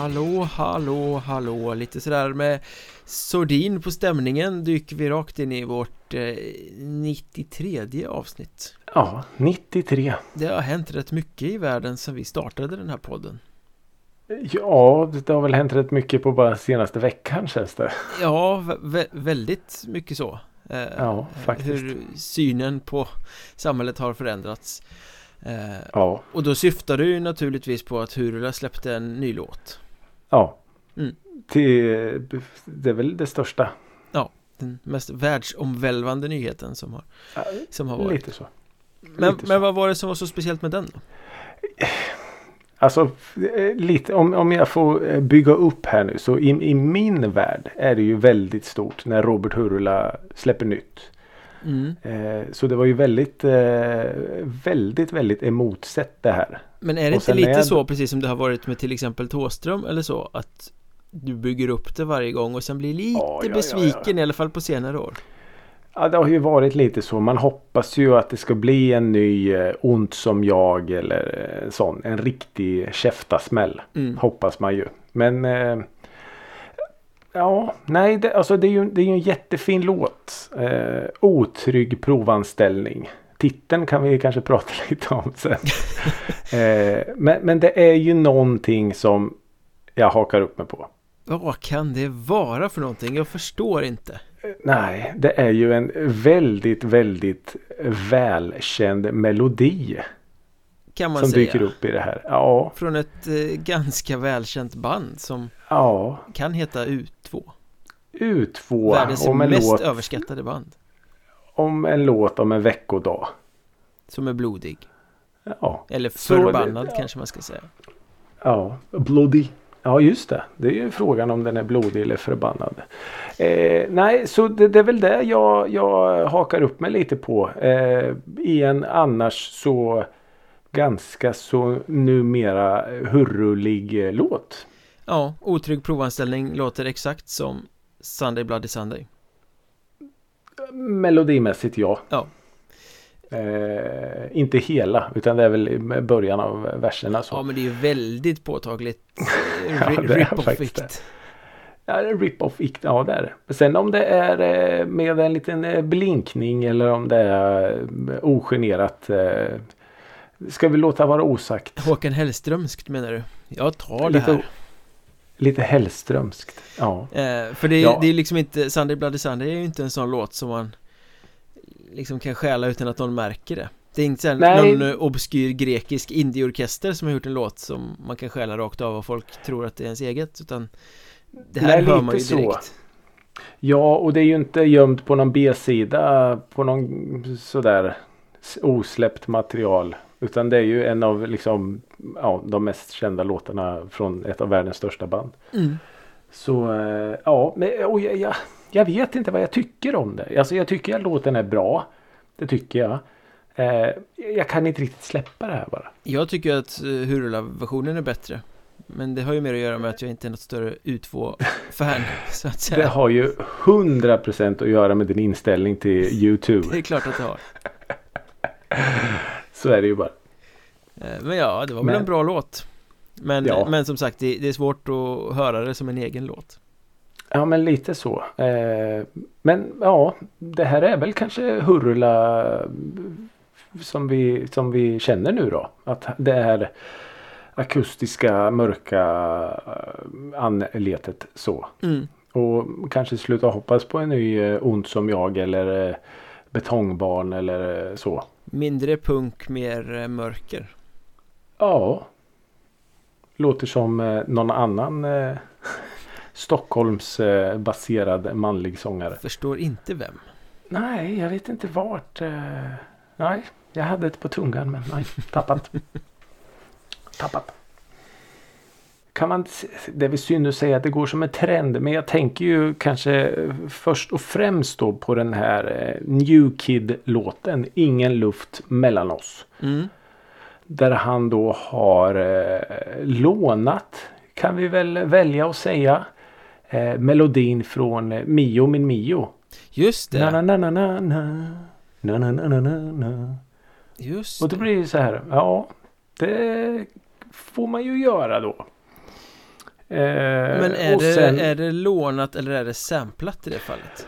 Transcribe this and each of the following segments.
Hallå, hallå, hallå, lite sådär med sordin på stämningen dyker vi rakt in i vårt eh, 93 avsnitt. Ja, 93. Det har hänt rätt mycket i världen sedan vi startade den här podden. Ja, det har väl hänt rätt mycket på bara senaste veckan känns det. Ja, vä väldigt mycket så. Eh, ja, faktiskt. Hur synen på samhället har förändrats. Eh, ja. Och då syftar du naturligtvis på att Hurula släppte en ny låt. Ja. Mm. Till, det är väl det största. Ja, den mest världsomvälvande nyheten som har, som har varit. Lite så. Men, lite men vad var det som var så speciellt med den då? Alltså eh, lite om, om jag får eh, bygga upp här nu så i, i min värld är det ju väldigt stort när Robert Hurula släpper nytt. Mm. Eh, så det var ju väldigt, eh, väldigt, väldigt emotsett det här. Men är det inte lite jag... så precis som det har varit med till exempel Tåström eller så att du bygger upp det varje gång och sen blir lite ja, ja, besviken ja, i alla fall på senare år? Ja det har ju varit lite så. Man hoppas ju att det ska bli en ny eh, Ont som jag eller en sån. En riktig käftasmäll. Mm. Hoppas man ju. Men eh, Ja, nej, det, alltså det är ju, det är en jättefin låt. Eh, otrygg provanställning. Titeln kan vi kanske prata lite om sen. eh, men, men det är ju någonting som jag hakar upp mig på. Vad kan det vara för någonting? Jag förstår inte. Eh, nej, det är ju en väldigt, väldigt välkänd melodi. Kan man som säga. dyker upp i det här. Ja. Från ett eh, ganska välkänt band som ja. kan heta U2. U2. Världens om en mest låt, överskattade band. Om en låt om en veckodag. Som är blodig. Ja. Eller förbannad det, ja. kanske man ska säga. Ja, blodig. Ja just det. Det är ju frågan om den är blodig eller förbannad. Eh, nej, så det, det, är väl det jag, jag hakar upp mig lite på. Eh, I en annars så ganska så numera hurrulig eh, låt. Ja, otrygg provanställning låter exakt som Sunday Bloody Sunday. Melodimässigt ja. Ja. Eh, inte hela utan det är väl början av verserna så. Ja men det är ju väldigt påtagligt eh, ja, rip-off-ikt. Ja, rip-off-ikt, ja det är det. Sen om det är eh, med en liten blinkning eller om det är ogenerat Ska vi låta vara osagt? Håkan Hellströmskt menar du? Jag tar lite, det här. Lite Hellströmskt, ja. Eh, för det är, ja. det är liksom inte, Sunday Bloody Sunday är ju inte en sån låt som man liksom kan stjäla utan att någon märker det. Det är inte såhär någon eh, obskyr grekisk indieorkester som har gjort en låt som man kan stjäla rakt av och folk tror att det är ens eget utan det här Nej, hör man ju direkt. Så. Ja, och det är ju inte gömt på någon B-sida på någon sådär osläppt material utan det är ju en av liksom, ja, de mest kända låtarna från ett av världens största band. Mm. Så eh, ja, men, och jag, jag, jag, vet inte vad jag tycker om det. Alltså jag tycker att låten är bra. Det tycker jag. Eh, jag kan inte riktigt släppa det här bara. Jag tycker att uh, Hurula-versionen är bättre. Men det har ju mer att göra med att jag inte är något större U2-fan så att säga. Det har ju 100% att göra med din inställning till YouTube. det är klart att det har. Så är det ju bara. Eh, men ja, det var väl en bra låt. Men, ja. men som sagt, det, det, är svårt att höra det som en egen låt. Ja, men lite så. Eh, men ja, det här är väl kanske Hurula som vi, som vi känner nu då. Att det är akustiska, mörka eh, anletet så. Mm. Och kanske sluta hoppas på en ny Ont som jag eller Betongbarn eller så. Mindre punk, mer eh, mörker. Ja. Låter som eh, någon annan eh, Stockholms eh, baserad manlig sångare. Förstår inte vem. Nej, jag vet inte vart. Eh, nej, jag hade det på tungan men nej, tappat. tappat kan man, det är väl synd att säga att det går som en trend men jag tänker ju kanske först och främst då på den här eh, New Kid låten Ingen luft mellan oss. Mm. Där han då har eh, lånat kan vi väl välja att säga eh, melodin från eh, Mio min Mio. Just det. Na, na, na, na, na. Na, na, na, na, na. Just Och då blir det så här. Ja, det får man ju göra då. Men är det, sen... är det lånat eller är det samplat i det fallet?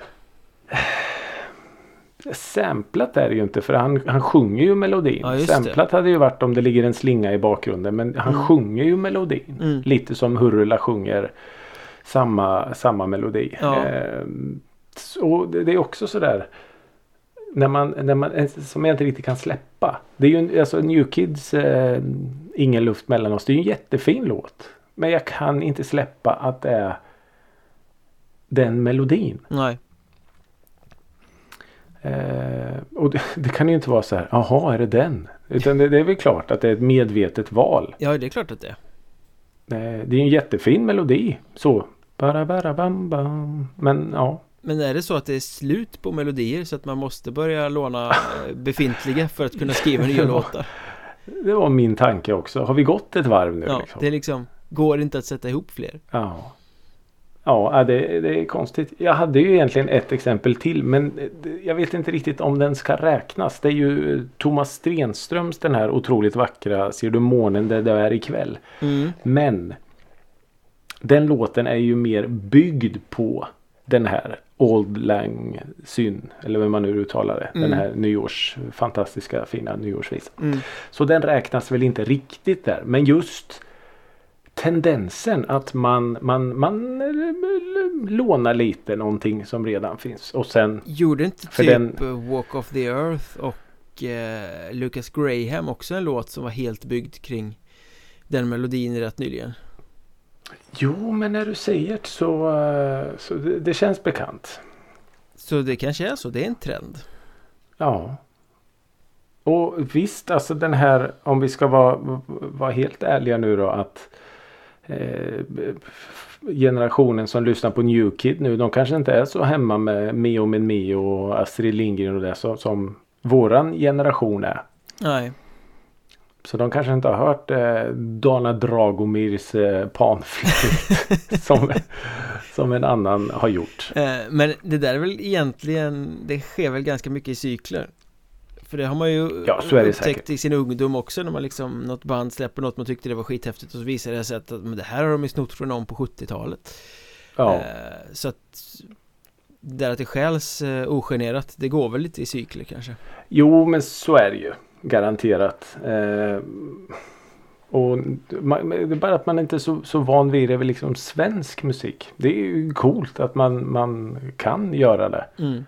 Samplat är det ju inte för han, han sjunger ju melodin. Ja, Samplat det. hade ju varit om det ligger en slinga i bakgrunden. Men han mm. sjunger ju melodin. Mm. Lite som Hurula sjunger samma, samma melodi. Ja. Eh, och det, är också sådär. När man, när man, som jag inte riktigt kan släppa. Det är ju alltså New Kids eh, Ingen luft mellan oss. Det är ju en jättefin låt. Men jag kan inte släppa att det är den melodin. Nej. Eh, och det, det, kan ju inte vara så här. Jaha, är det den? Utan det, det, är väl klart att det är ett medvetet val. Ja, det är klart att det är. Eh, det är en jättefin melodi. Så. Bara, bara, bam, bam. Men ja. Men är det så att det är slut på melodier så att man måste börja låna eh, befintliga för att kunna skriva nya låtar? Det var min tanke också. Har vi gått ett varv nu? Ja, liksom? det liksom Går inte att sätta ihop fler? Ja. Ja, det, det, är konstigt. Jag hade ju egentligen ett exempel till men jag vet inte riktigt om den ska räknas. Det är ju Thomas Strenströms den här otroligt vackra Ser du månen där det är ikväll. Mm. Men den låten är ju mer byggd på den här Old Lang Syn. Eller hur man nu uttalar det. Mm. Den här nyårs fantastiska fina nyårsvisan. Mm. Så den räknas väl inte riktigt där. Men just tendensen att man, man, man lånar lite någonting som redan finns. Och sen... Gjorde inte typ den... Walk of the Earth och eh, Lucas Graham också en låt som var helt byggd kring den melodin rätt nyligen? Jo, men när du säger det så, eh, så det, det, känns bekant. Så det kanske är så, det är en trend. Ja. Och visst, alltså den här, om vi ska vara, vara helt ärliga nu då att eh, generationen som lyssnar på New Kid nu, de kanske inte är så hemma med Mio med Mio och Astrid Lindgren och det så, som våran generation är. Nej. Så de kanske inte har hört eh, Dana Dragomirs eh, panflöjt som, som en annan har gjort. Eh, men det där är väl egentligen, det sker väl ganska mycket i cykler. För det har man ju ja, så är det upptäckt säkert. i sin ungdom också när man liksom Något band släpper något man tyckte det var skithäftigt och så visar det sig att men det här har de ju snott från någon på 70-talet ja. Eh, så att Där att det skäls eh, ogenerat Det går väl lite i cykler kanske Jo men så är det ju Garanterat eh, och man, det är bara att man inte är så, så van vid det liksom svensk musik. Det är ju coolt att man, man kan göra det. Mm.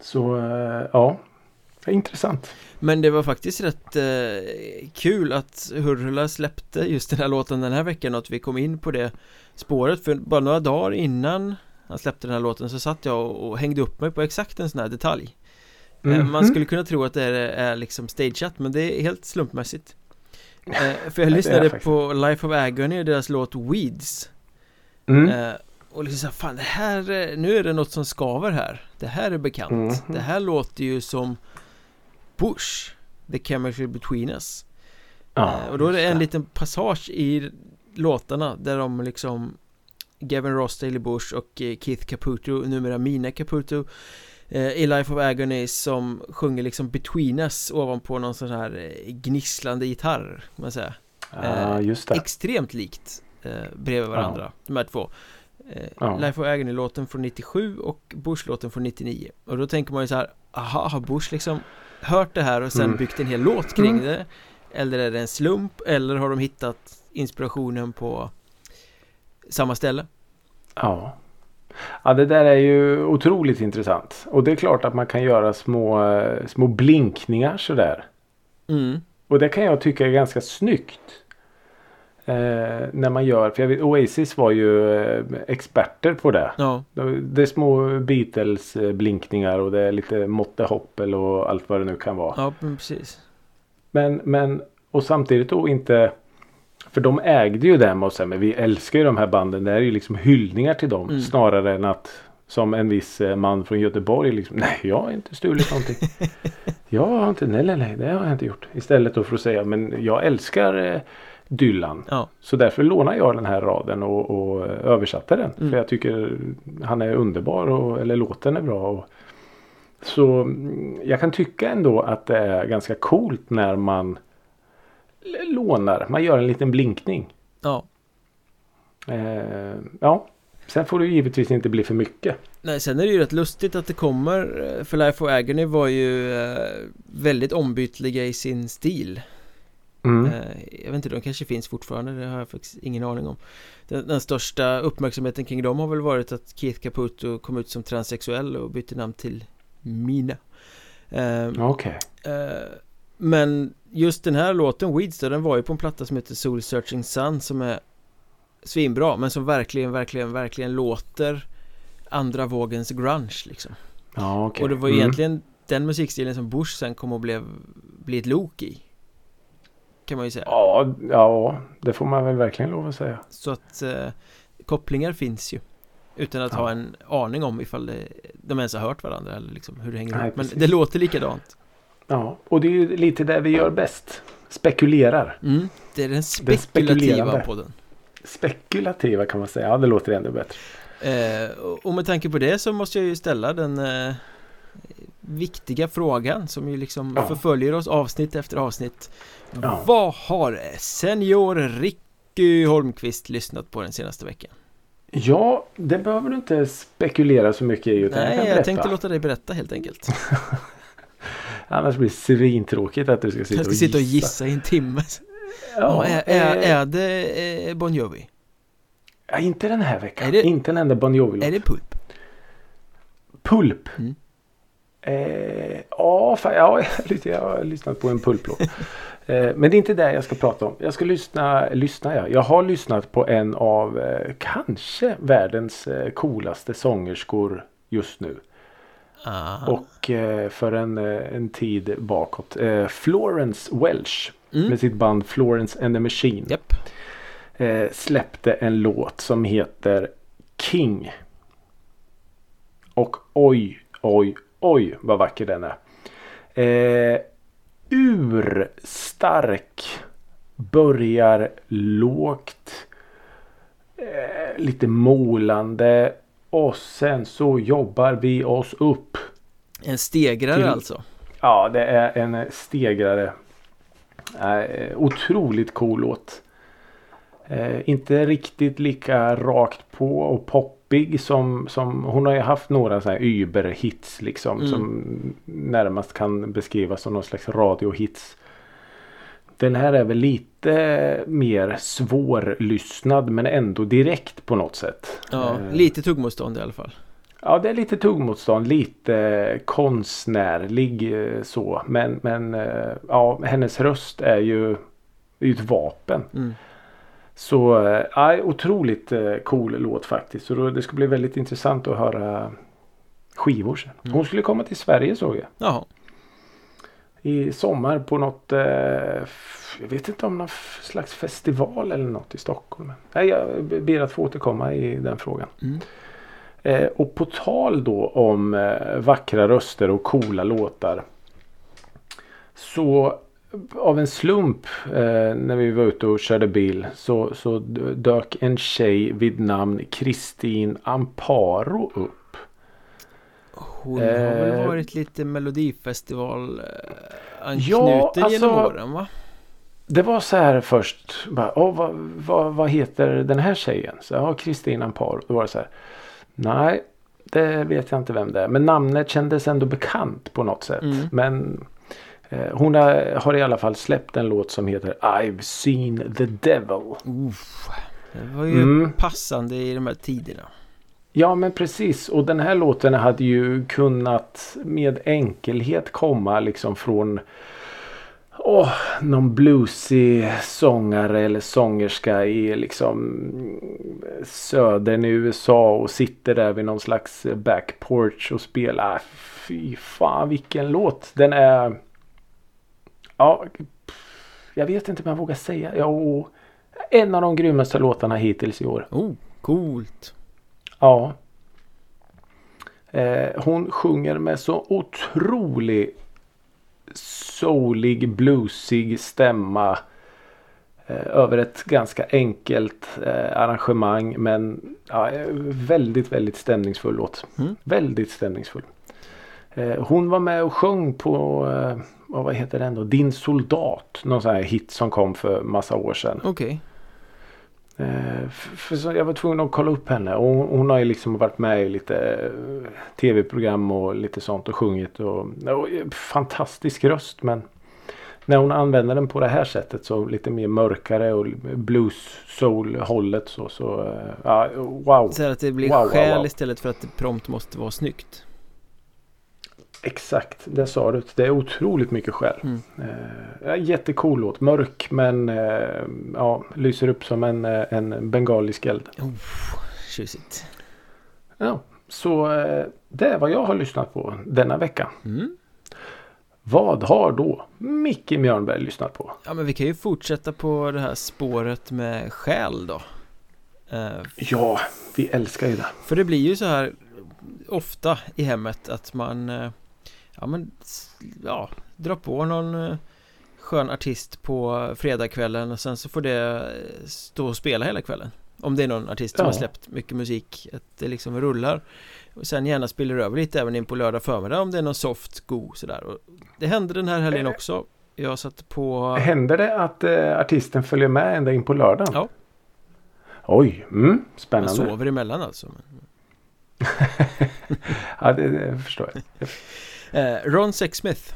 Så eh, ja, intressant. Men det var faktiskt rätt eh, kul att Hurula släppte just den här låten den här veckan och att vi kom in på det spåret för bara några dagar innan han släppte den här låten så satt jag och, och hängde upp mig på exakt en sån här detalj. Mm -hmm. Man skulle kunna tro att det är, är liksom stageat men det är helt slumpmässigt. Eh, för jag lyssnade på Life of Agony och deras låt Weeds. Mm. Eh, och liksom såhär, fan det här, nu är det något som skaver här Det här är bekant mm. Det här låter ju som Bush The Chemistry Between Us. Ja, eh, Och då är det en liten passage i låtarna där de liksom Gavin Ross, Daily Bush och eh, Keith Caputo, numera Mina Caputo eh, i Life of Agony som sjunger liksom Between Us ovanpå någon sån här gnisslande gitarr kan man säga. Ja, just det. Extremt likt bredvid varandra, ja. de här två ja. Life of Agony-låten från 97 och Bush-låten från 99 Och då tänker man ju så här Aha, har Bush liksom hört det här och sen mm. byggt en hel låt kring mm. det? Eller är det en slump? Eller har de hittat inspirationen på samma ställe? Ja Ja det där är ju otroligt intressant. Och det är klart att man kan göra små, små blinkningar sådär. Mm. Och det kan jag tycka är ganska snyggt. Eh, när man gör, för jag vet Oasis var ju eh, experter på det. Ja. Det är små Beatles eh, blinkningar och det är lite Motte Hoppel och allt vad det nu kan vara. Ja, precis. Men, men och samtidigt då inte för de ägde ju med att säga men vi älskar ju de här banden. Det är ju liksom hyllningar till dem mm. snarare än att som en viss eh, man från Göteborg liksom Nej jag har inte stulit någonting. jag har inte, nej nej nej det har jag inte gjort. Istället då för att säga men jag älskar Dylan. Ja. Så därför lånade jag den här raden och, och översatte den. Mm. För jag tycker han är underbar och, eller låten är bra. Och, så mm, jag kan tycka ändå att det är ganska coolt när man lånar. Man gör en liten blinkning. Ja. Eh, ja, sen får det givetvis inte bli för mycket. Nej, sen är det ju rätt lustigt att det kommer eh, För Life of Agony var ju eh, väldigt ombytliga i sin stil mm. eh, Jag vet inte, de kanske finns fortfarande, det har jag faktiskt ingen aning om den, den, största uppmärksamheten kring dem har väl varit att Keith Caputo kom ut som transsexuell och bytte namn till Mina eh, Okej okay. eh, Men just den här låten Weeds då, den var ju på en platta som heter Soul Searching Sun som är svinbra men som verkligen, verkligen, verkligen låter andra vågens grunge liksom Ja, okay. Och det var mm. egentligen den musikstilen som Bush sen kom att bli, bli ett lok i Kan man ju säga. Ja, ja det får man väl verkligen lov att säga. Så att eh, kopplingar finns ju. Utan att ja. ha en aning om ifall det, de ens har hört varandra eller liksom hur det hänger ihop. Men det låter likadant. Ja, och det är ju lite det vi gör bäst. Spekulerar. Mm, Det är den spekulativa den podden. Spekulativa kan man säga, ja det låter ännu bättre. Eh, och med tanke på det så måste jag ju ställa den eh, viktiga frågan som ju liksom ja. förföljer oss avsnitt efter avsnitt. Ja. Vad har senior Ricky Holmqvist lyssnat på den senaste veckan? Ja, det behöver du inte spekulera så mycket i. Utan Nej, jag, jag tänkte låta dig berätta helt enkelt. Annars blir det svintråkigt att du ska sitta, jag ska sitta och gissa i en timme. Ja, är, är, eh, är det Bon Jovi? Ja, inte den här veckan. Det, inte en enda Bon Jovi Är det Pulp? Pulp? Mm. Eh, ja, fan, ja, jag har lyssnat på en Pulplåt. eh, men det är inte det jag ska prata om. Jag ska lyssna, lyssna ja. Jag har lyssnat på en av eh, kanske världens eh, coolaste sångerskor just nu. Aha. Och eh, för en, eh, en tid bakåt. Florence Welch. Mm. Med sitt band Florence and the Machine. Yep släppte en låt som heter King. Och oj, oj, oj vad vacker den är. Eh, urstark. Börjar lågt. Eh, lite molande. Och sen så jobbar vi oss upp. En stegrare till, alltså? Ja, det är en stegrare. Eh, otroligt cool låt. Eh, inte riktigt lika rakt på och poppig som, som hon har ju haft några så här Uber-hits liksom. Mm. Som närmast kan beskrivas som någon slags radiohits. Den här är väl lite mer svårlyssnad men ändå direkt på något sätt. Ja, eh, lite tuggmotstånd i alla fall. Ja, det är lite tuggmotstånd, lite konstnärlig eh, så. Men, men eh, ja, hennes röst är ju, är ett vapen. Mm. Så äh, otroligt äh, cool låt faktiskt. Så då, det ska bli väldigt intressant att höra skivor sen. Mm. Hon skulle komma till Sverige såg jag. Jaha. I sommar på något, äh, jag vet inte om någon slags festival eller något i Stockholm. Nej, jag ber att få återkomma i den frågan. Mm. Eh, och på tal då om eh, vackra röster och coola låtar. Så av en slump eh, när vi var ute och körde bil så, så dök en tjej vid namn Kristin Amparo upp. Hon har väl eh, varit lite melodifestival eh, anknuten ja, alltså, genom åren va? Det var så här först. Bara, oh, vad, vad, vad heter den här tjejen? Så ja, Kristin Amparo. Då var det så här. Nej, det vet jag inte vem det är. Men namnet kändes ändå bekant på något sätt. Mm. Men hon har i alla fall släppt en låt som heter I've seen the devil. Uff, det var ju mm. passande i de här tiderna. Ja men precis och den här låten hade ju kunnat med enkelhet komma liksom från oh, någon bluesig sångare eller sångerska i liksom södern i USA och sitter där vid någon slags backporch och spelar. Fy fan vilken låt. Den är Ja, jag vet inte om jag vågar säga. Ja, en av de grymmaste låtarna hittills i år. Oh, coolt. Ja. Eh, hon sjunger med så otrolig soulig, bluesig stämma. Eh, över ett ganska enkelt eh, arrangemang men ja, väldigt, väldigt stämningsfull låt. Mm. Väldigt stämningsfull. Eh, hon var med och sjöng på eh, vad heter den då? Din soldat. Någon sån här hit som kom för massa år sedan. Okej. Okay. Eh, jag var tvungen att kolla upp henne. Och hon, har ju liksom varit med i lite tv-program och lite sånt och sjungit. Och, och, fantastisk röst men när hon använder den på det här sättet så lite mer mörkare och blues soul hållet så så ja, wow. Så att det blir wow, själ wow, wow. istället för att det prompt måste vara snyggt. Exakt, det sa du. Det är otroligt mycket själ. Mm. Uh, jättecool låt. Mörk men uh, ja, lyser upp som en, en bengalisk eld. Oh, tjusigt. Ja, så det är vad jag har lyssnat på denna vecka. Mm. Vad har då Micke Mjörnberg lyssnat på? Ja men vi kan ju fortsätta på det här spåret med själ då uh, Ja, vi älskar ju det För det blir ju så här ofta i hemmet att man uh, Ja men Ja Drar på någon uh, skön artist på fredagskvällen och sen så får det stå och spela hela kvällen. Om det är någon artist som ja. har släppt mycket musik Att det liksom rullar. Och sen gärna spiller över lite även in på lördag förmiddag om det är någon soft, god sådär. Och Det hände den här helgen också. Jag satt på Händer det att eh, artisten följer med ända in på lördagen? Ja. Oj, mm, spännande. Man sover emellan alltså Ja, det, det, förstår jag. eh, Ron Sexsmith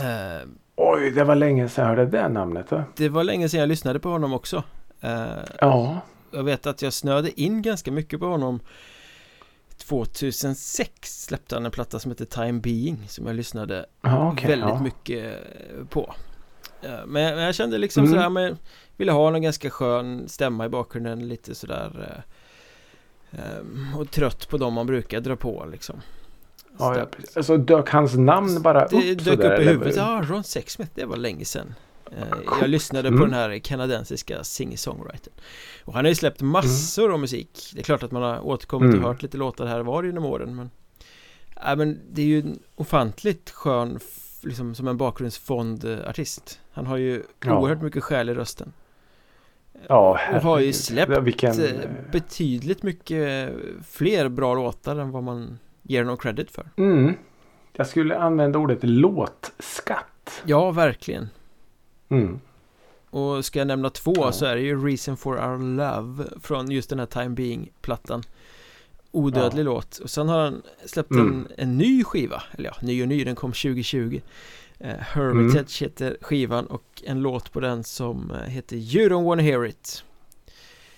eh, Oj, det var länge sedan jag hörde det namnet va? Det var länge sedan jag lyssnade på honom också eh, Ja Jag vet att jag snöade in ganska mycket på honom 2006 släppte han en platta som heter Time Being som jag lyssnade ah, okay, väldigt ja. mycket på men, jag kände liksom mm. sådär men Ville ha någon ganska skön stämma i bakgrunden lite sådär eh, Och trött på dem man brukar dra på liksom Ja, ja, alltså dök hans namn bara upp Det dök upp i huvudet, ja Ron Sexsmith, det var länge sedan. Eh, jag lyssnade mm. på den här kanadensiska singer-songwritern. Och han har ju släppt massor mm. av musik. Det är klart att man har återkommit mm. och hört lite låtar här var genom åren men Ja men det är ju en ofantligt skön Liksom som en bakgrundsfondartist. Han har ju ja. oerhört mycket själ i rösten. Ja Och har ju släppt vilken... Eh, betydligt mycket fler bra låtar än vad man ger honom credit för mm. Jag skulle använda ordet låtskatt Ja, verkligen Mm. Och ska jag nämna två ja. så är det ju Reason for Our Love Från just den här Time Being-plattan Odödlig ja. låt Och sen har han släppt mm. en, en ny skiva Eller ja, ny och ny, den kom 2020 eh, Hermitage mm. heter skivan och en låt på den som eh, heter You Don't Wanna Hear It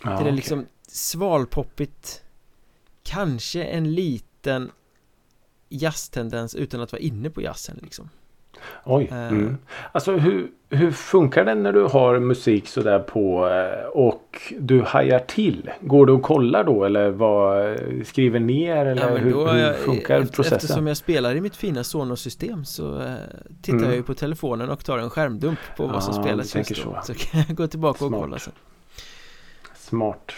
ja, Det är okay. liksom svalpoppigt Kanske en liten jazztendens utan att vara inne på jazzen liksom Oj. Eh. Mm. Alltså hur, hur funkar det när du har musik sådär på eh, och du hajar till? Går du och kollar då eller vad, skriver ner eller ja, hur, hur funkar efter, processen? Eftersom jag spelar i mitt fina Sonos-system så eh, tittar mm. jag ju på telefonen och tar en skärmdump på vad som spelas just då. Så. så kan jag gå tillbaka Smart. och kolla sen. Smart.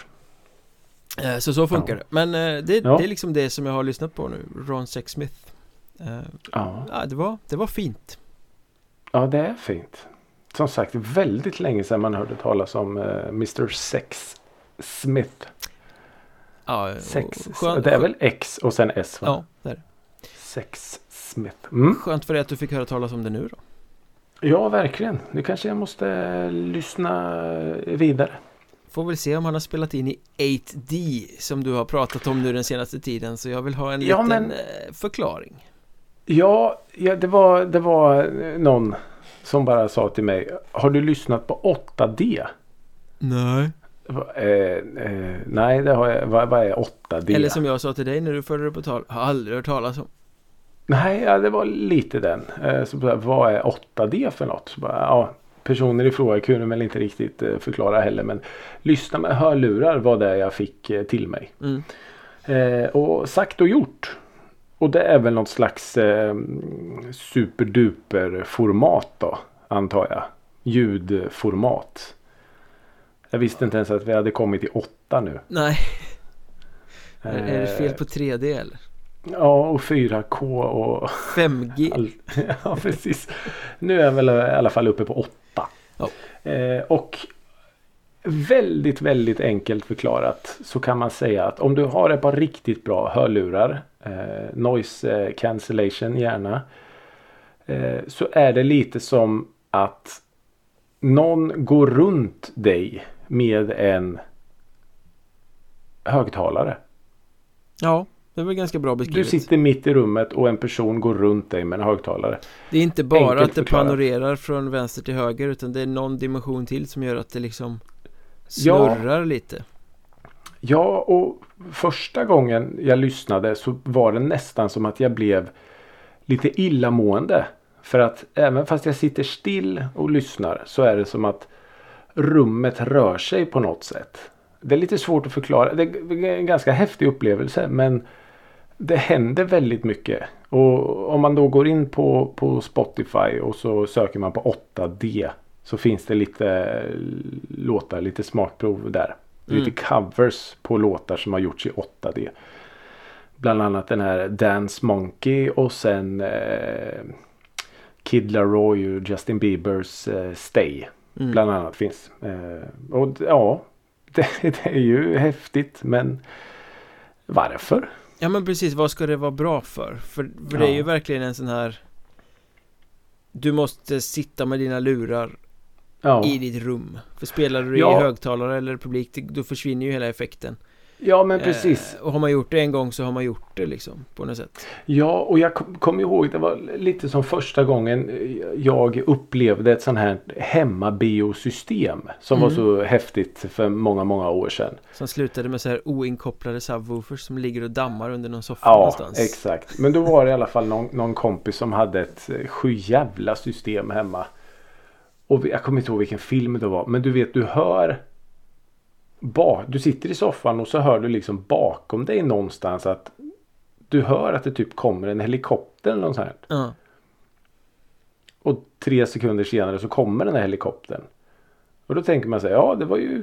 Så så funkar ja. det. Men det, ja. det är liksom det som jag har lyssnat på nu. Ron Sexsmith. Ja. ja. det, var, det var fint. Ja, det är fint. Som sagt, väldigt länge sedan man hörde talas om eh, Mr Sex Smith. Ja, Sex, skön, det är väl X och sen S va? Ja, det är det. Sex Smith. Mm. Skönt för dig att du fick höra talas om det nu då. Ja, verkligen. Nu kanske jag måste lyssna vidare. Får väl se om han har spelat in i 8D som du har pratat om nu den senaste tiden. Så jag vill ha en ja, liten men... Eh, förklaring. Ja, ja det, var, det var någon som bara sa till mig. Har du lyssnat på 8D? Nej. Eh, eh, nej, det har jag. Vad, vad, är 8D? Eller som jag sa till dig när du förde det på tal. Har aldrig hört talas om. Nej, ja, det var lite den. Eh, så bara, vad är 8D för något? Så bara, ja, personer i fråga kunde väl inte riktigt eh, förklara heller. Men lyssna med hörlurar var det jag fick eh, till mig. Mm. Eh, och sagt och gjort. Och det är väl något slags eh, superduper format då. Antar jag. Ljudformat. Jag visste inte ens att vi hade kommit till åtta nu. Nej. Eh, är det fel på 3D eller? Ja och 4K och 5G. All... ja precis. Nu är jag väl i alla fall uppe på åtta. Ja. Eh, och väldigt väldigt enkelt förklarat så kan man säga att om du har ett par riktigt bra hörlurar eh, noise cancellation gärna. Eh, så är det lite som att någon går runt dig med en högtalare. Ja, det är väl ganska bra beskrivet. Du sitter mitt i rummet och en person går runt dig med en högtalare. Det är inte bara Enkelt att det förklarat. panorerar från vänster till höger utan det är någon dimension till som gör att det liksom snurrar ja. lite. Ja, och första gången jag lyssnade så var det nästan som att jag blev lite illamående. För att även fast jag sitter still och lyssnar så är det som att rummet rör sig på något sätt. Det är lite svårt att förklara. Det är en ganska häftig upplevelse men det händer väldigt mycket. Och om man då går in på, på Spotify och så söker man på 8D så finns det lite låtar, lite smakprov där. Mm. Lite covers på låtar som har gjorts i 8D. Bland annat den här Dance Monkey och sen eh, Kid Laroi och Justin Biebers eh, Stay. Mm. Bland annat finns. Eh, och ja, det, det, är ju häftigt men varför? Ja men precis, vad ska det vara bra för? För, för ja. det är ju verkligen en sån här Du måste sitta med dina lurar ja. i ditt rum För spelar du ja. i högtalare eller publik då försvinner ju hela effekten Ja men precis. Eh, och har man gjort det en gång så har man gjort det liksom på något sätt. Ja och jag kommer kom ihåg det var lite som första gången jag upplevde ett sånt här hemmabiosystem. Som mm. var så häftigt för många många år sedan. Som slutade med så här oinkopplade subwoofers som ligger och dammar under någon soffa ja, någonstans. Ja exakt. Men då var det i alla fall någon, någon kompis som hade ett sjujävla system hemma. Och jag kommer inte ihåg vilken film det var. Men du vet du hör ba, du sitter i soffan och så hör du liksom bakom dig någonstans att du hör att det typ kommer en helikopter eller något sånt här. Mm. Och tre sekunder senare så kommer den här helikoptern. Och då tänker man sig, ja det var ju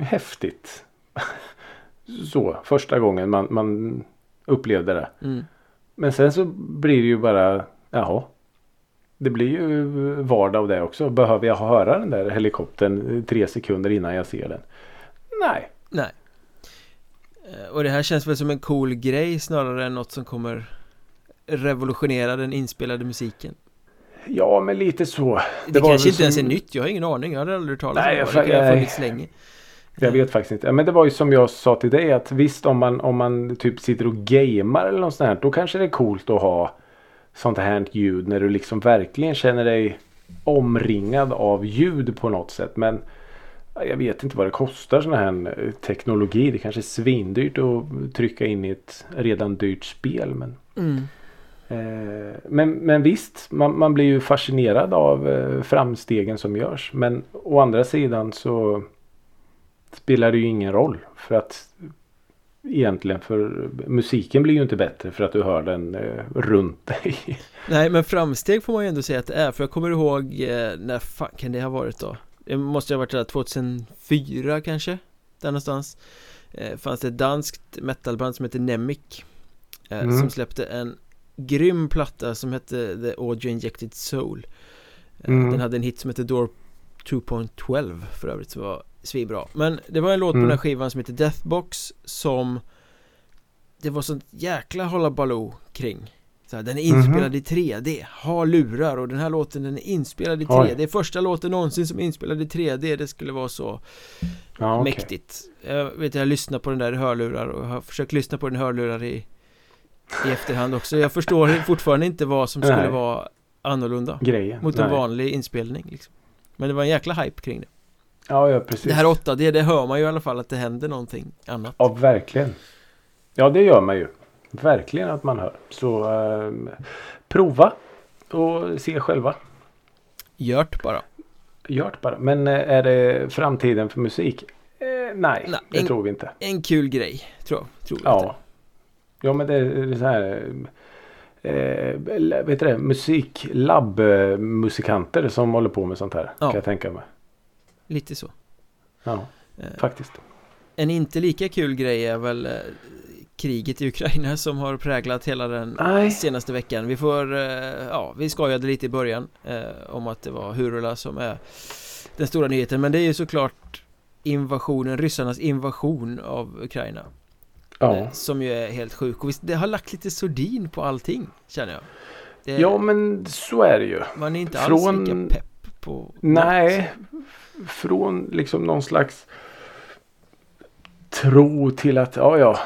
häftigt. så, första gången man, man upplevde det. Mm. Men sen så blir det ju bara, jaha. Det blir ju vardag av det också. Behöver jag höra den där helikoptern tre sekunder innan jag ser den? Nej. Nej. Eh, och det här känns väl som en cool grej snarare än något som kommer revolutionera den inspelade musiken. Ja, men lite så. Det, det kanske inte som... ens är nytt. Jag har ingen aning. Jag har aldrig hört talas om det. Det kan ha funnits länge. Jag vet faktiskt inte. Men det var ju som jag sa till dig att visst om man, om man typ sitter och gamer eller något sånt här. Då kanske det är coolt att ha sånt här ljud när du liksom verkligen känner dig omringad av ljud på något sätt. Men jag vet inte vad det kostar sån här eh, teknologi. Det kanske är svindyrt att trycka in i ett redan dyrt spel. Men, mm. eh, men, men visst, man, man, blir ju fascinerad av eh, framstegen som görs. Men å andra sidan så spelar det ju ingen roll. För att egentligen för musiken blir ju inte bättre för att du hör den eh, runt dig. Nej men framsteg får man ju ändå säga att det är. För jag kommer ihåg eh, när fan kan det ha varit då? Det måste ha varit där 2004 kanske Där någonstans eh, Fanns det ett danskt metalband som heter Nemic eh, mm. Som släppte en grym platta som hette The Audio Injected Soul eh, mm. Den hade en hit som hette Door 2.12 för övrigt som var svinbra Men det var en låt på mm. den här skivan som heter Deathbox som Det var sånt jäkla hålla baloo kring så här, den är inspelad mm -hmm. i 3D, har lurar och den här låten den är inspelad i 3D Oj. Första låten någonsin som är inspelad i 3D, det skulle vara så ja, okay. mäktigt Jag vet jag lyssnar på den där i hörlurar och har försökt lyssna på den i hörlurar i, i efterhand också Jag förstår fortfarande inte vad som skulle Nej. vara annorlunda Grejen. Mot en vanlig inspelning liksom. Men det var en jäkla hype kring det Ja, ja precis Det här 8D, det hör man ju i alla fall att det händer någonting annat Ja, verkligen Ja, det gör man ju Verkligen att man hör. Så eh, prova och se själva. Gjort bara. Gjort bara. Men eh, är det framtiden för musik? Eh, nej, nej, det en, tror vi inte. En kul grej, tror, tror vi ja. Ja, men det är så här. Eh, vet du det? Musiklabbmusikanter som håller på med sånt här. Ja. Kan jag tänka mig. Lite så. Ja, eh, faktiskt. En inte lika kul grej är väl eh, kriget i Ukraina som har präglat hela den Nej. senaste veckan. Vi får, eh, ja, vi skojade lite i början eh, om att det var Hurula som är den stora nyheten. Men det är ju såklart invasionen, ryssarnas invasion av Ukraina Ja. eh, Som ju är helt sjuk. Och visst, det har lagt lite sordin på allting känner jag. Det, Ja men så är det ju. Man är inte alls från, lika pepp på Nej. Från liksom någon slags tro till att, ja ja.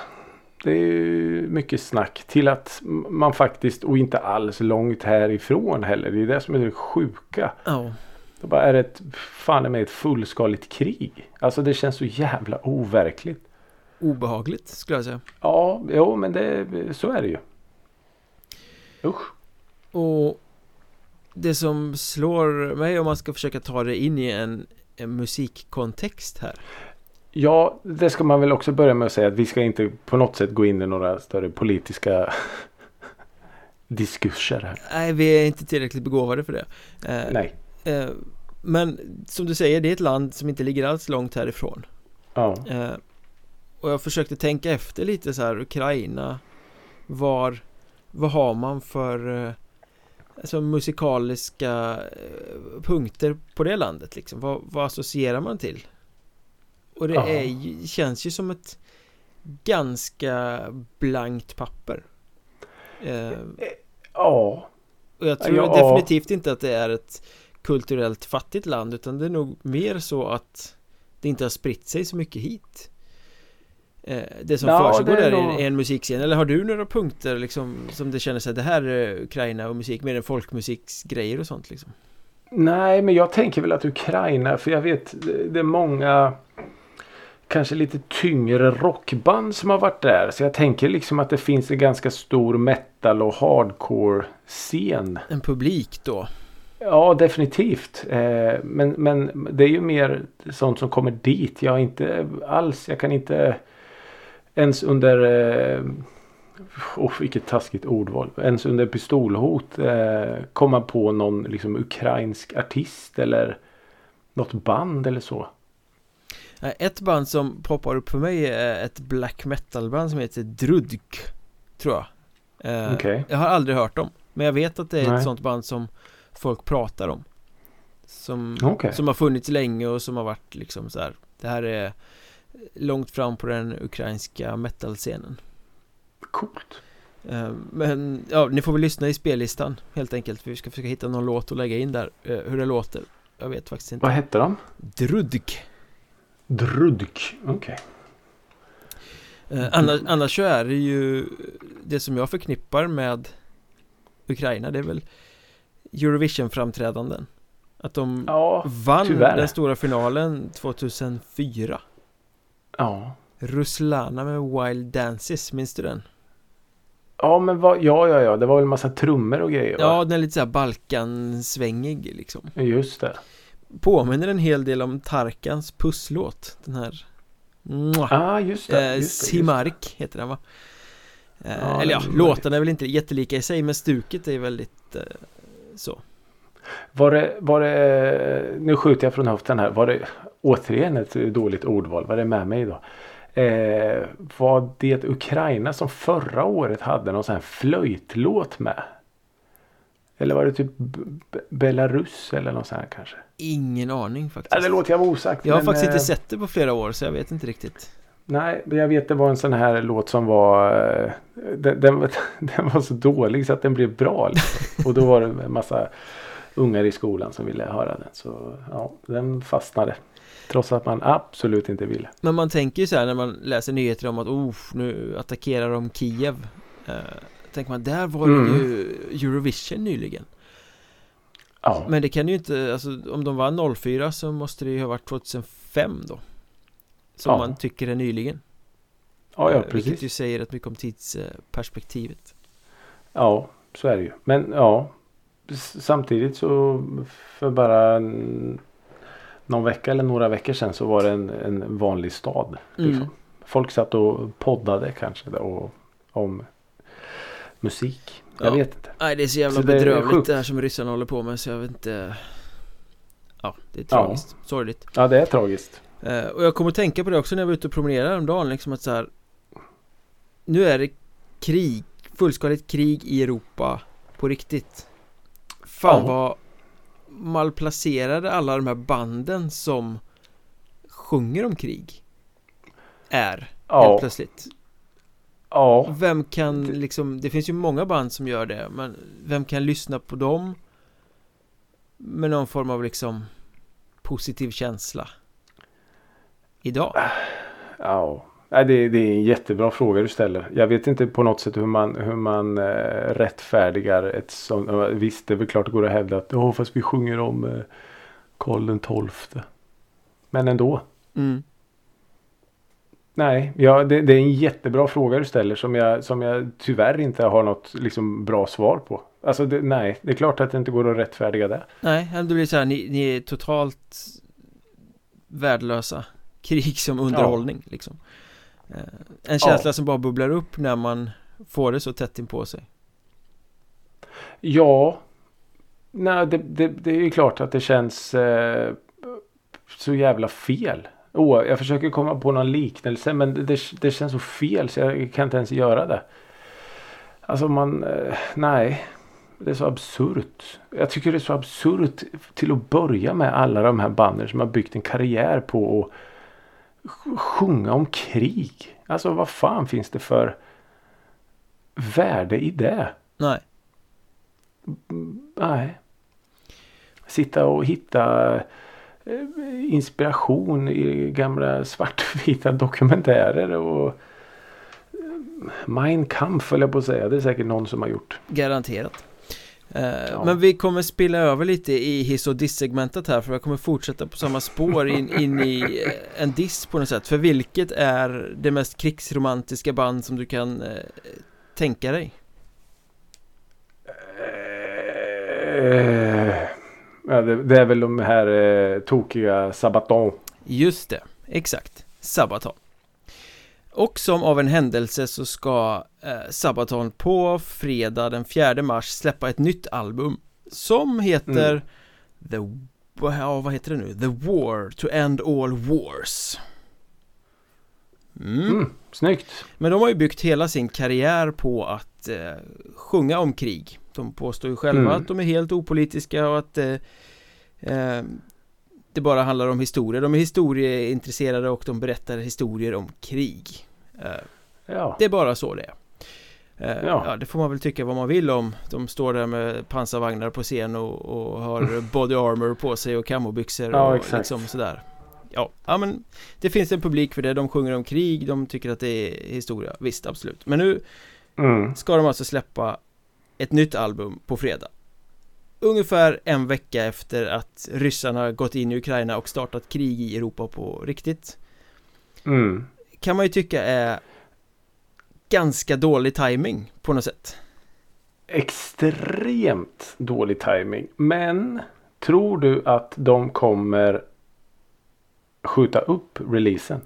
Det är mycket snack till att man faktiskt, och inte alls långt härifrån heller. Det är det som är det sjuka. Ja. Det bara är ett, fan med ett fullskaligt krig. Alltså det känns så jävla overkligt. Obehagligt skulle jag säga. Ja, jo men det, så är det ju. Usch. Och det som slår mig om man ska försöka ta det in i en, en musikkontext här. Ja, det ska man väl också börja med att säga att vi ska inte på något sätt gå in i några större politiska diskurser här. Nej, vi är inte tillräckligt begåvade för det. Eh, Nej. Eh, men som du säger, det är ett land som inte ligger alls långt härifrån. Ja. Eh, och jag försökte tänka efter lite så här, Ukraina, var, vad har man för eh, alltså musikaliska eh, punkter på det landet liksom? Vad, vad associerar man till? Och det är, känns ju som ett ganska blankt papper. Eh, ja. Och jag tror ja. definitivt inte att det är ett kulturellt fattigt land utan det är nog mer så att det inte har spritt sig så mycket hit. Eh, det som ja, försiggår där nog... är en musikscen Eller har du några punkter liksom Som det känner sig Det här är Ukraina och musik Mer än folkmusiksgrejer och sånt liksom Nej men jag tänker väl att Ukraina För jag vet Det är många Kanske lite tyngre rockband som har varit där. Så jag tänker liksom att det finns en ganska stor metal och hardcore scen En publik då? Ja definitivt. Eh, men, men det är ju mer sånt som kommer dit. Jag inte alls Jag kan inte ens under eh, oh, vilket taskigt ordval. Ens under pistolhot eh, komma på någon liksom ukrainsk artist eller något band eller så. Ett band som poppar upp för mig är ett black metal band som heter Drudk Tror jag eh, okay. Jag har aldrig hört dem Men jag vet att det är Nej. ett sånt band som folk pratar om Som, okay. som har funnits länge och som har varit liksom så här Det här är långt fram på den ukrainska metal-scenen. Coolt. Eh, men ja, ni får väl lyssna i spellistan helt enkelt. Vi ska försöka hitta någon låt och lägga in där eh, hur det låter. Jag vet faktiskt inte. Vad hette de? Drudk. Drudk, okej. Okay. Eh, annars, annars så är det ju det som jag förknippar med Ukraina. Det är väl Eurovision-framträdanden. Att de ja, vann tyvärr. den stora finalen 2004. Ja. Ruslana med Wild Dances, minns du den? Ja men vad, ja ja ja, det var väl en massa trummor och grejer va? Ja, den är lite såhär Balkansvängig liksom Just det Påminner en hel del om Tarkans pusslåt Den här ah, just det, eh, just det Simark heter den va? Eh, ja, eller ja, låtarna är väl inte jättelika i sig men stuket är väldigt eh, så Var det, var det, nu skjuter jag från höften här, var det återigen ett dåligt ordval, vad är det med mig då? Eh, var det Ukraina som förra året hade någon sån här flöjtlåt med? Eller var det typ Belarus eller något sånt här kanske? Ingen aning faktiskt. Ja, det låter jag vara osagt. Jag har men, faktiskt inte eh, sett det på flera år så jag vet inte riktigt. Nej, men jag vet det var en sån här låt som var eh, den, den, den, var så dålig så att den blev bra. Liksom. Och då var det en massa ungar i skolan som ville höra den. Så ja, den fastnade. Trots att man absolut inte ville. Men man tänker ju så här när man läser nyheter om att oh, nu attackerar de Kiev. Eh, tänker man, där var det mm. ju Eurovision nyligen. Ja. Men det kan ju inte, alltså om de var 04 så måste det ju ha varit 2005 då. Som ja. man tycker är nyligen. Ja, ja, precis. Vilket ju säger rätt mycket om tidsperspektivet. Ja, så är det ju. Men ja, samtidigt så för bara någon vecka eller några veckor sedan så var det en, en vanlig stad. Liksom. Mm. Folk satt och poddade kanske då, om musik. Jag ja. vet inte. Nej det är så jävla så bedrövligt det, det här som ryssarna håller på med så jag vet inte Ja det är tragiskt, ja. sorgligt Ja det är tragiskt uh, Och jag kommer att tänka på det också när jag var ute och promenerade häromdagen liksom att så här Nu är det krig, fullskaligt krig i Europa på riktigt Fan ja. vad malplacerade alla de här banden som sjunger om krig är ja. helt plötsligt. Ja. Vem kan liksom, det finns ju många band som gör det, men vem kan lyssna på dem med någon form av liksom positiv känsla idag? Ja, Nej, det, det, är en jättebra fråga du ställer. Jag vet inte på något sätt hur man, hur man eh, rättfärdigar ett sånt. Visst, det är väl klart det går att hävda att oh, fast vi sjunger om eh, Karl den tolfte. Men ändå. Mm. Nej, ja, det, det, är en jättebra fråga du ställer som jag, som jag tyvärr inte har något liksom, bra svar på. Alltså det, nej, det är klart att det inte går att rättfärdiga det. Nej, det blir så här, ni, ni är totalt värdelösa. Krig som underhållning ja. liksom. Eh, en känsla ja. som bara bubblar upp när man får det så tätt in på sig. Ja, nej, det, det, det är ju klart att det känns eh, så jävla fel. Oh, jag försöker komma på någon liknelse men det, det, känns så fel så jag kan inte ens göra det. Alltså man, eh, nej. Det är så absurt. Jag tycker det är så absurt till att börja med alla de här banden som har byggt en karriär på att sjunga om krig. Alltså vad fan finns det för värde i det? Nej. Nej. Sitta och hitta inspiration i gamla svartvita dokumentärer och eh, Mein Kampf jag på att säga. Det är säkert någon som har gjort. Garanterat. Eh, ja. Men vi kommer spilla över lite i hiss och diss-segmentet här för jag kommer fortsätta på samma spår in, in i eh, en diss på något sätt För vilket är det mest krigsromantiska band som du kan eh, tänka dig? Uh, det, är väl de här uh, tokiga Sabaton Just det, exakt Sabaton och som av en händelse så ska eh, Sabaton på fredag den 4 mars släppa ett nytt album Som heter mm. The, ja, vad heter det nu? The War to End All Wars mm. Mm, Snyggt Men de har ju byggt hela sin karriär på att eh, sjunga om krig De påstår ju själva mm. att de är helt opolitiska och att eh, eh, det bara handlar om historia. De är historieintresserade och de berättar historier om krig. Eh, ja. Det är bara så det är. Eh, ja. ja. det får man väl tycka vad man vill om De står där med pansarvagnar på scen och, och har body armor på sig och camobyxor ja, och exakt. liksom sådär Ja, ja men Det finns en publik för det, de sjunger om krig, de tycker att det är historia Visst, absolut Men nu mm. ska de alltså släppa ett nytt album på fredag ungefär en vecka efter att ryssarna gått in i Ukraina och startat krig i Europa på riktigt mm. Kan man ju tycka är ganska dålig timing på något sätt Extremt dålig timing Men Tror du att de kommer skjuta upp releasen?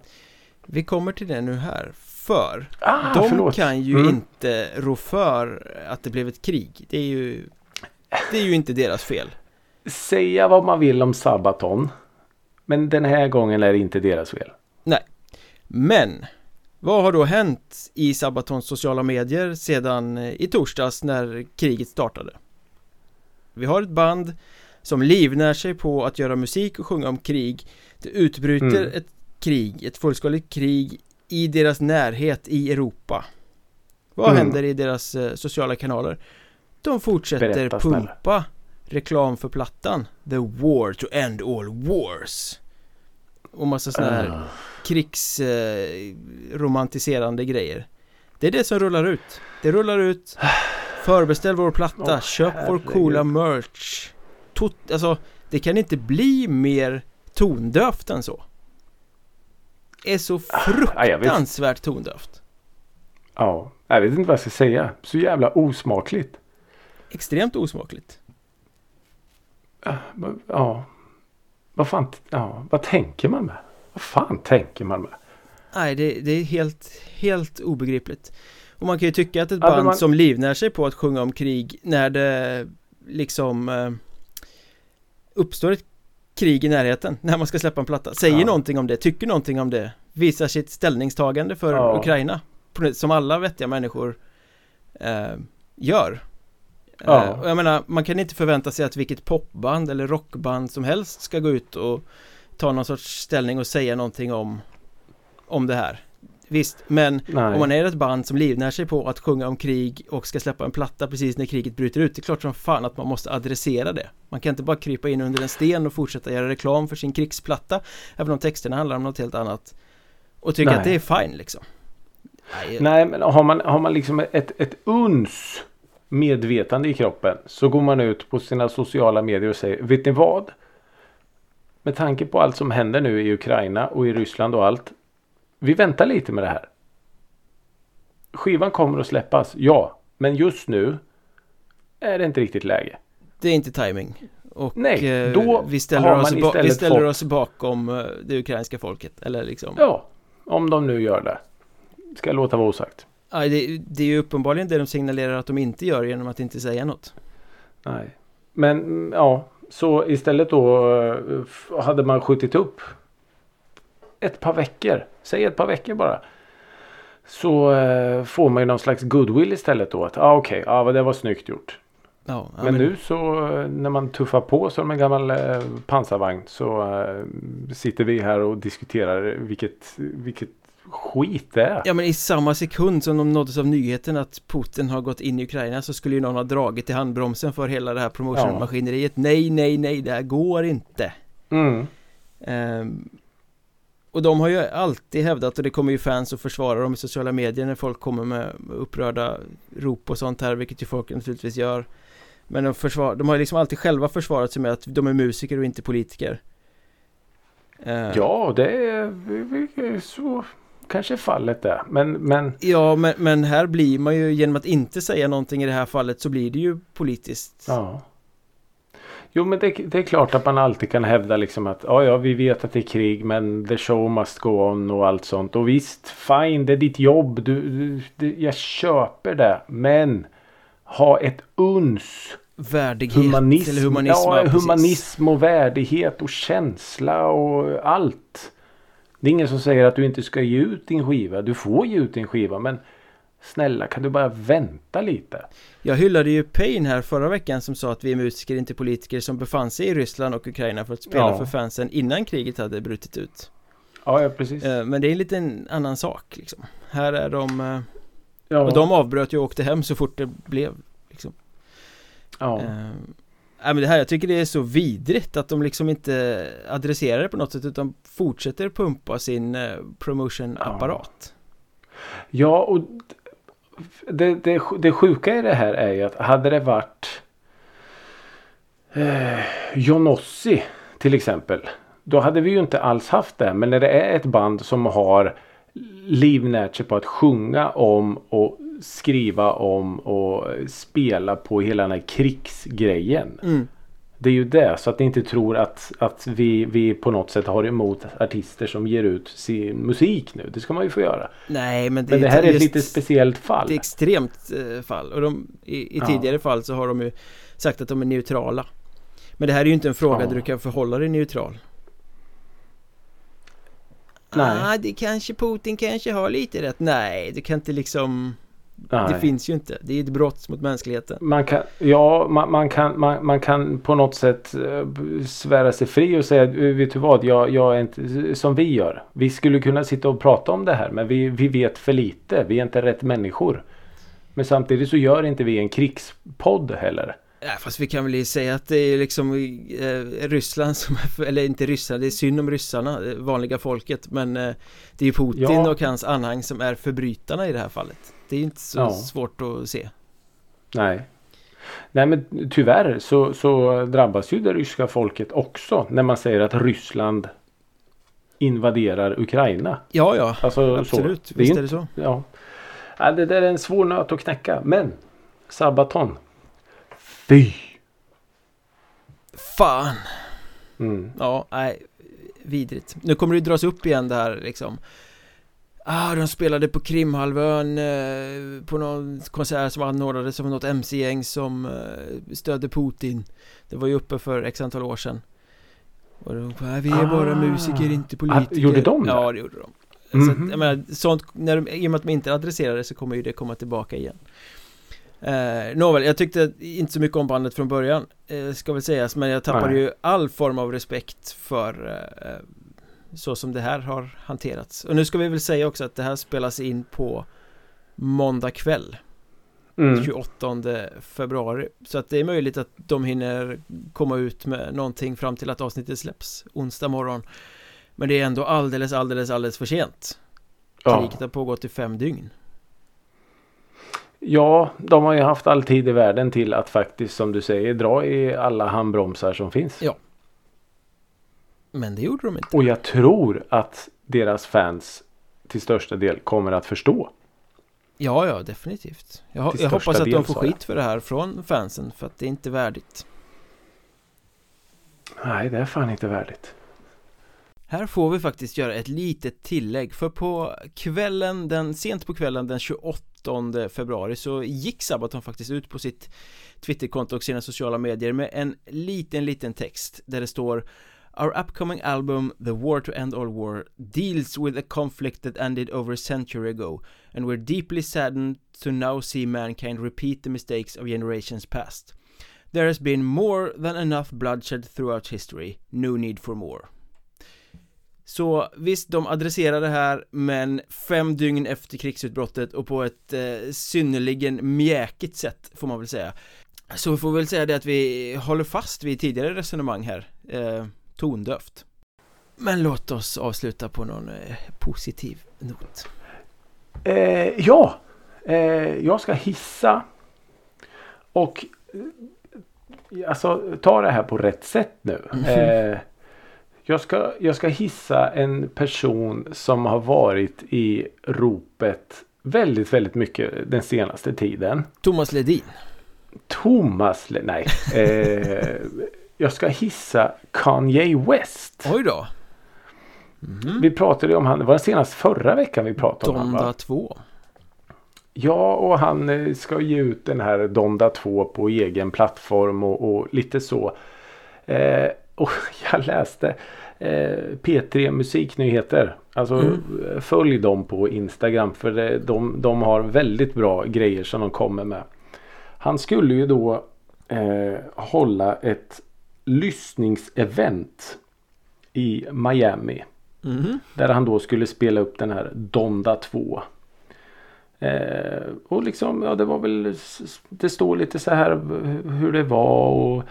Vi kommer till det nu här För ah, de förlåt. kan ju mm. inte rå för att det blev ett krig Det är ju det är ju inte deras fel. Säga vad man vill om Sabaton. Men den här gången är det inte deras fel. Nej. Men vad har då hänt i Sabatons sociala medier sedan eh, i torsdags när kriget startade? Vi har ett band som livnär sig på att göra musik och sjunga om krig Det utbryter mm. ett krig, ett fullskaligt krig i deras närhet i Europa Vad mm. händer i deras eh, sociala kanaler? De fortsätter Berätta, pumpa snälla. reklam för plattan The War to End All Wars Och massa sådana här uh. krigsromantiserande eh, grejer Det är det som rullar ut Det rullar ut Förbeställ vår platta, oh, köp herregud. vår coola merch Tot Alltså, det kan inte bli mer tondövt än så är så ah, fruktansvärt tondövt Ja, jag vet inte vad jag ska säga Så jävla osmakligt extremt osmakligt. Ja, vad fan, ja, vad tänker man med? Vad fan tänker man med? Nej, det, det är helt, helt obegripligt. Och man kan ju tycka att ett band man... som livnär sig på att sjunga om krig när det liksom eh, uppstår ett krig i närheten när man ska släppa en platta säger ja. någonting om det, tycker någonting om det visar sitt ställningstagande för ja. Ukraina som alla vettiga människor eh, gör Ja. Eh, och jag menar, man kan inte förvänta sig att vilket popband eller rockband som helst ska gå ut och ta någon sorts ställning och säga någonting om om det här Visst, men Nej. om man är ett band som livnär sig på att sjunga om krig och ska släppa en platta precis när kriget bryter ut Det är klart som fan att man måste adressera det Man kan inte bara krypa in under en sten och fortsätta göra reklam för sin krigsplatta Även om texterna handlar om något helt annat Och tycker Nej. att det är fine liksom Nej, Nej men har man, har man liksom ett, ett uns medvetande i kroppen så går man ut på sina sociala medier och säger Vet ni vad? Med tanke på allt som händer nu i Ukraina och i Ryssland och allt. Vi väntar lite med det här. Skivan kommer att släppas, ja. Men just nu är det inte riktigt läge. Det är inte timing. Och Nej, eh, då vi ställer, oss, vi ställer oss bakom eh, det ukrainska folket. Eller liksom. Ja, om de nu gör det. Ska jag låta vara osagt. Ja, det, det är ju uppenbarligen det de signalerar att de inte gör genom att inte säga något. Nej, men mm, ja, så istället då eh, hade man skjutit upp ett par veckor. Säg ett par veckor bara. Så eh, får man ju någon slags goodwill istället då. Att ah, okej, okay, ah, det var snyggt gjort. Ja, men, men, nu så eh, när man tuffar på som en gammal eh, pansarvagn så eh, sitter vi här och diskuterar vilket, vilket skit det är. Ja men i samma sekund som de nåddes av nyheten att Putin har gått in i Ukraina så skulle ju någon ha dragit i handbromsen för hela det här promotionmaskineriet. Ja. Nej, nej, nej, det här går inte. Mm. Um, och de har ju alltid hävdat och det kommer ju fans att försvara dem i sociala medier när folk kommer med upprörda rop och sånt här, vilket ju folk naturligtvis gör. Men de, försvar, de har liksom alltid själva försvarat sig med att de är musiker och inte politiker. Uh, ja, det är så kanske fallet är. Men, men... Ja, men, men här blir man ju genom att inte säga någonting i det här fallet så blir det ju politiskt. Ja. Jo men det, det, är klart att man alltid kan hävda liksom att ja, ja vi vet att det är krig men the show must go on och allt sånt. Och visst, fine det är ditt jobb. Du, du, du jag köper det. Men ha ett uns Värdighet humanism, eller humanism. Ja, humanism och värdighet och känsla och allt. Det är ingen som säger att du inte ska ge ut din skiva. Du får ge ut din skiva men Snälla kan du bara vänta lite? Jag hyllade ju Pain här förra veckan som sa att vi är musiker inte politiker som befann sig i Ryssland och Ukraina för att spela ja. för fansen innan kriget hade brutit ut. Ja, ja precis. Eh, men det är en liten annan sak liksom. Här är de eh, ja. Och de avbröt ju och åkte hem så fort det blev liksom. Ja. Uh, Nej men det här, jag tycker det är så vidrigt att de liksom inte adresserar det på något sätt utan fortsätter pumpa sin eh, promotion-apparat. Ja. ja, och det, det, det sjuka i det här är ju att hade det varit eh, Jonossi till exempel. Då hade vi ju inte alls haft det. Men när det är ett band som har livnärt sig på att sjunga om och skriva om och spela på hela den här krigsgrejen. Mm. Det är ju det så att ni inte tror att, att vi, vi på något sätt har emot artister som ger ut sin musik nu. Det ska man ju få göra. Nej men det, men det här är ett lite speciellt fall. Det är extremt eh, fall och de, i, i tidigare ja. fall så har de ju sagt att de är neutrala. Men det här är ju inte en fråga ja. där du kan förhålla dig neutral. Nej. Ah, det kanske Putin kanske har lite rätt. Nej, du kan inte liksom Nej. Det finns ju inte. Det är ett brott mot mänskligheten. Man kan, ja, man, man kan, man, man, kan på något sätt uh, svära sig fri och säga vet du vad, jag, jag är inte som vi gör. Vi skulle kunna sitta och prata om det här men vi, vi vet för lite. Vi är inte rätt människor. Men samtidigt så gör inte vi en krigspodd heller. Ja, fast vi kan väl säga att det är liksom eh, Ryssland som, eller inte Ryssland, det är synd om ryssarna, vanliga folket Men eh, det är Putin ja. och hans anhang som är förbrytarna i det här fallet det är inte så ja. svårt att se. Nej. Nej men tyvärr så, så drabbas ju det ryska folket också när man säger att Ryssland invaderar Ukraina. Ja, ja. Alltså, absolut. Så. Visst är, är det så. Ja. ja. Det där är en svår nöt att knäcka. Men Sabaton. Fy! Fan! Mm. Ja, nej. Vidrigt. Nu kommer det dras upp igen det här liksom Ah, de spelade på Krimhalvön eh, på någon konsert som anordnades av något MC-gäng som eh, stödde Putin Det var ju uppe för x antal år sedan och de bara, vi är ah, bara musiker, inte politiker Gjorde de det? Ja, det gjorde de mm -hmm. Så att, mhm. jag menar, sånt, när de, i och med att de inte adresserade det så kommer ju det komma tillbaka igen eh, Nåväl, jag tyckte inte så mycket om bandet från början eh, Ska väl sägas, men jag tappade Nej. ju all form av respekt för eh, så som det här har hanterats och nu ska vi väl säga också att det här spelas in på måndag kväll mm. 28 februari så att det är möjligt att de hinner komma ut med någonting fram till att avsnittet släpps onsdag morgon men det är ändå alldeles alldeles alldeles för sent kriget har pågått i fem dygn. Ja, de har ju haft all tid i världen till att faktiskt som du säger dra i alla handbromsar som finns. Ja. Men det gjorde de inte. Och jag tror att deras fans till största del kommer att förstå. Ja, ja, definitivt. Jag, jag hoppas att de får skit för det här från fansen för att det är inte värdigt. Nej, det är fan inte värdigt. Här får vi faktiskt göra ett litet tillägg för på kvällen, den, sent på kvällen den 28 februari så gick Sabaton faktiskt ut på sitt Twitterkonto och sina sociala medier med en liten, liten text där det står Our upcoming album, The War to End All War, deals with a conflict that ended over a century ago, and we're deeply saddened to now see mankind repeat the mistakes of generations past. There has been more than enough bloodshed throughout history, no need for more. Så visst, de adresserar det här men fem dygn efter krigsutbrottet och på ett eh, synnerligen mjäkigt sätt får man väl säga Så vi får väl säga det att vi håller fast vid tidigare resonemang här eh, Tondövt Men låt oss avsluta på någon eh, positiv not eh, Ja eh, Jag ska hissa Och eh, Alltså ta det här på rätt sätt nu mm. Jag ska, jag ska hissa en person som har varit i ropet väldigt, väldigt mycket den senaste tiden. Thomas Ledin. Thomas Ledin, nej. Jag ska hissa Kanye West. Oj då. Mm. Vi pratade om han, det var senast förra veckan vi pratade Donda om honom. Donda 2. Ja, och han eh, ska ge ut den här Donda 2 på egen plattform och, och lite så. Eh, och jag läste eh, P3 Musiknyheter. Alltså mm. följ dem på Instagram för det, de, de har väldigt bra grejer som de kommer med. Han skulle ju då eh, hålla ett lyssningsevent i Miami. Mm. Där han då skulle spela upp den här Donda 2. Eh, och liksom, ja det var väl, det står lite så här hur det var och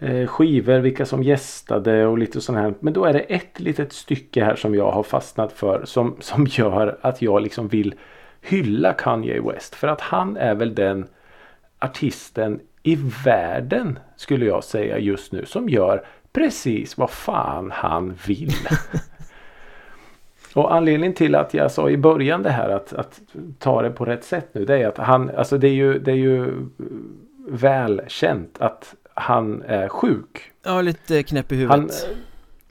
Eh, skivor, vilka som gästade och lite sånt här. Men då är det ett litet stycke här som jag har fastnat för som, som gör att jag liksom vill hylla Kanye West. För att han är väl den artisten i världen skulle jag säga just nu som gör precis vad fan han vill. Och anledningen till att jag sa i början det här att, att ta det på rätt sätt nu det är att han, alltså det är ju, det är ju välkänt att han är sjuk. Ja, lite knäpp i huvudet. Han,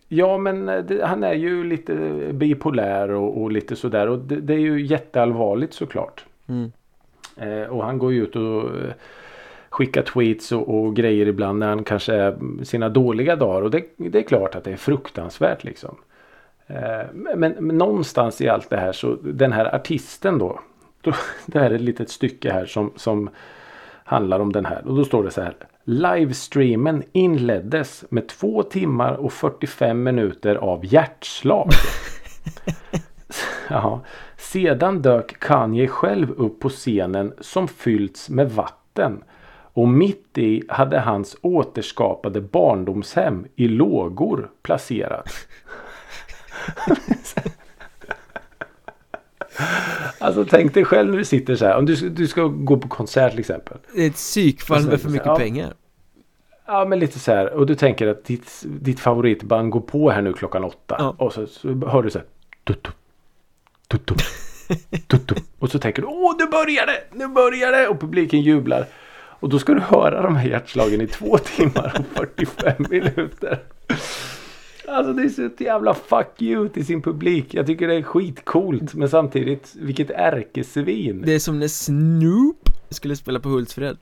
ja, men det, han är ju lite bipolär och, och lite sådär. Och det, det, är ju jätteallvarligt såklart. Mm. Eh, och han går ju ut och skickar tweets och, och, grejer ibland när han kanske är sina dåliga dagar. Och det, det är klart att det är fruktansvärt liksom. Eh, men, men, någonstans i allt det här så den här artisten då. då det här är ett litet stycke här som, som handlar om den här. Och då står det så här. Livestreamen inleddes med två timmar och 45 minuter av hjärtslag. ja. Sedan dök Kanye själv upp på scenen som fyllts med vatten. Och mitt i hade hans återskapade barndomshem i lågor placerats. Alltså tänk dig själv när du sitter så här. Om du, du ska gå på konsert till exempel. Det är ett psykfall med för mycket ja, pengar. Ja men lite så här. Och du tänker att ditt, ditt favoritband går på här nu klockan åtta. Ja. Och så, så hör du så här. Tuttu, tuttu, tuttu. Och så tänker du åh nu börjar det! Nu börjar det! Och publiken jublar. Och då ska du höra de här hjärtslagen i två timmar och 45 minuter. Alltså det är så ett jävla fuck you till sin publik. Jag tycker det är skitcoolt. Men samtidigt, vilket ärkesvin. Det är som när Snoop skulle spela på Hultsfred.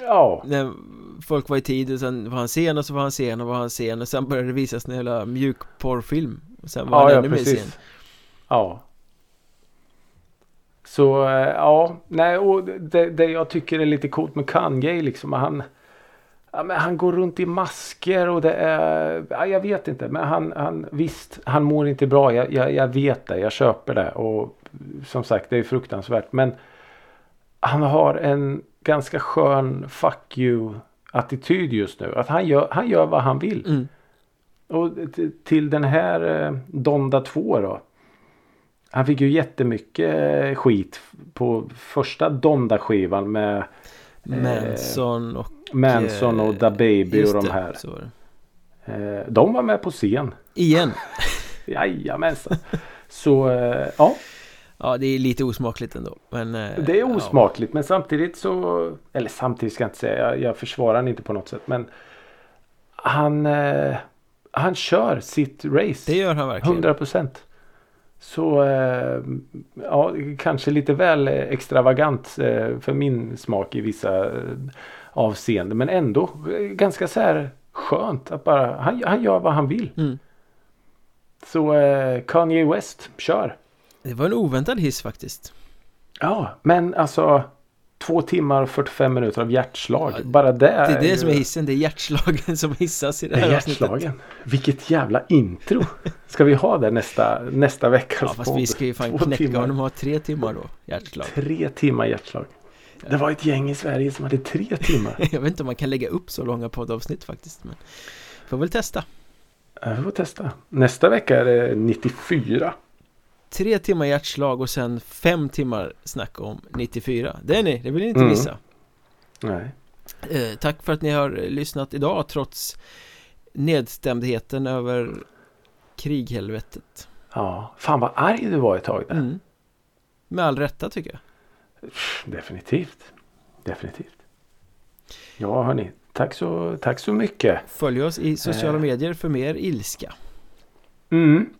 Ja. När folk var i tid och sen var han sen och så var han sen och var han sen och sen började det visas en jävla mjukporrfilm. Och sen var ja, han ja, ännu mer sen. Ja. Så eh, ja, nej och det, det jag tycker är lite coolt med Kanye liksom. Han Ja, men han går runt i masker och det är... Ja, jag vet inte. Men han, han visst, han mår inte bra. Jag, jag, jag vet det. Jag köper det. Och som sagt, det är fruktansvärt. Men han har en ganska skön fuck you attityd just nu. Att han gör, han gör vad han vill. Mm. Och till den här eh, Donda 2 då. Han fick ju jättemycket eh, skit på första Donda-skivan med Manson och Manson och Da Baby och de här. Det, de var med på scen. Igen? Jajamensan. Så ja. Ja det är lite osmakligt ändå. Men, det är osmakligt ja. men samtidigt så Eller samtidigt ska jag inte säga. Jag, jag försvarar honom inte på något sätt men Han Han kör sitt race. Det gör han verkligen. 100 procent. Så eh, ja, kanske lite väl extravagant eh, för min smak i vissa eh, avseenden. Men ändå ganska så här skönt att bara han, han gör vad han vill. Mm. Så Kanye West, kör! Det var en oväntad hiss faktiskt. Ja, men alltså Två timmar och 45 minuter av hjärtslag. Ja, Bara det. Det är det som är hissen. Det är hjärtslagen som hissas i det här hjärtslagen. avsnittet. Vilket jävla intro. Ska vi ha det nästa, nästa vecka? Ja fast vi ska ju fan knäcka honom ha tre timmar då. Hjärtslag. Tre timmar hjärtslag. Det var ett gäng i Sverige som hade tre timmar. Jag vet inte om man kan lägga upp så långa poddavsnitt faktiskt. Men får väl testa. Jag får testa. Nästa vecka är det 94 tre timmar hjärtslag och sen fem timmar snack om 94 Det är ni, det vill ni inte mm. missa. Nej. Eh, Tack för att ni har lyssnat idag trots nedstämdheten över krighelvetet. Ja, fan vad arg du var ett tag där. Mm. Med all rätta tycker jag. Definitivt. Definitivt. Ja hörni, tack så, tack så mycket. Följ oss i sociala eh. medier för mer ilska. Mm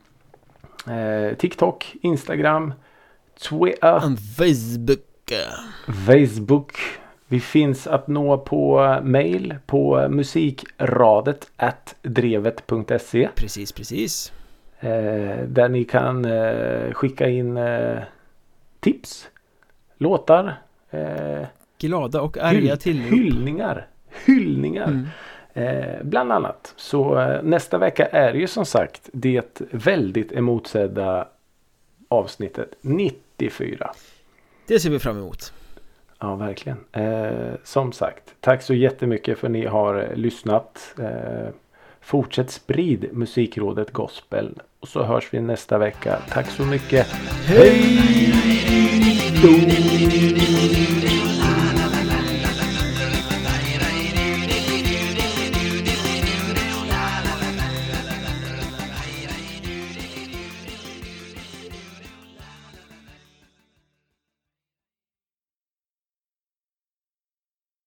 Eh, TikTok, Instagram, Twitter. Facebook. Facebook. Vi finns att nå på mail på musikradet drevet.se. Precis, precis. Eh, där ni kan eh, skicka in eh, tips, låtar. Eh, Glada och arga hyll tillrop. Hyllningar. Hyllningar. Mm. Eh, bland annat. Så eh, nästa vecka är ju som sagt det väldigt emotsedda avsnittet 94. Det ser vi fram emot. Ja, verkligen. Eh, som sagt, tack så jättemycket för ni har eh, lyssnat. Fortsätt sprid Musikrådet Gospel. Och så hörs vi nästa vecka. Tack så mycket. Hej då!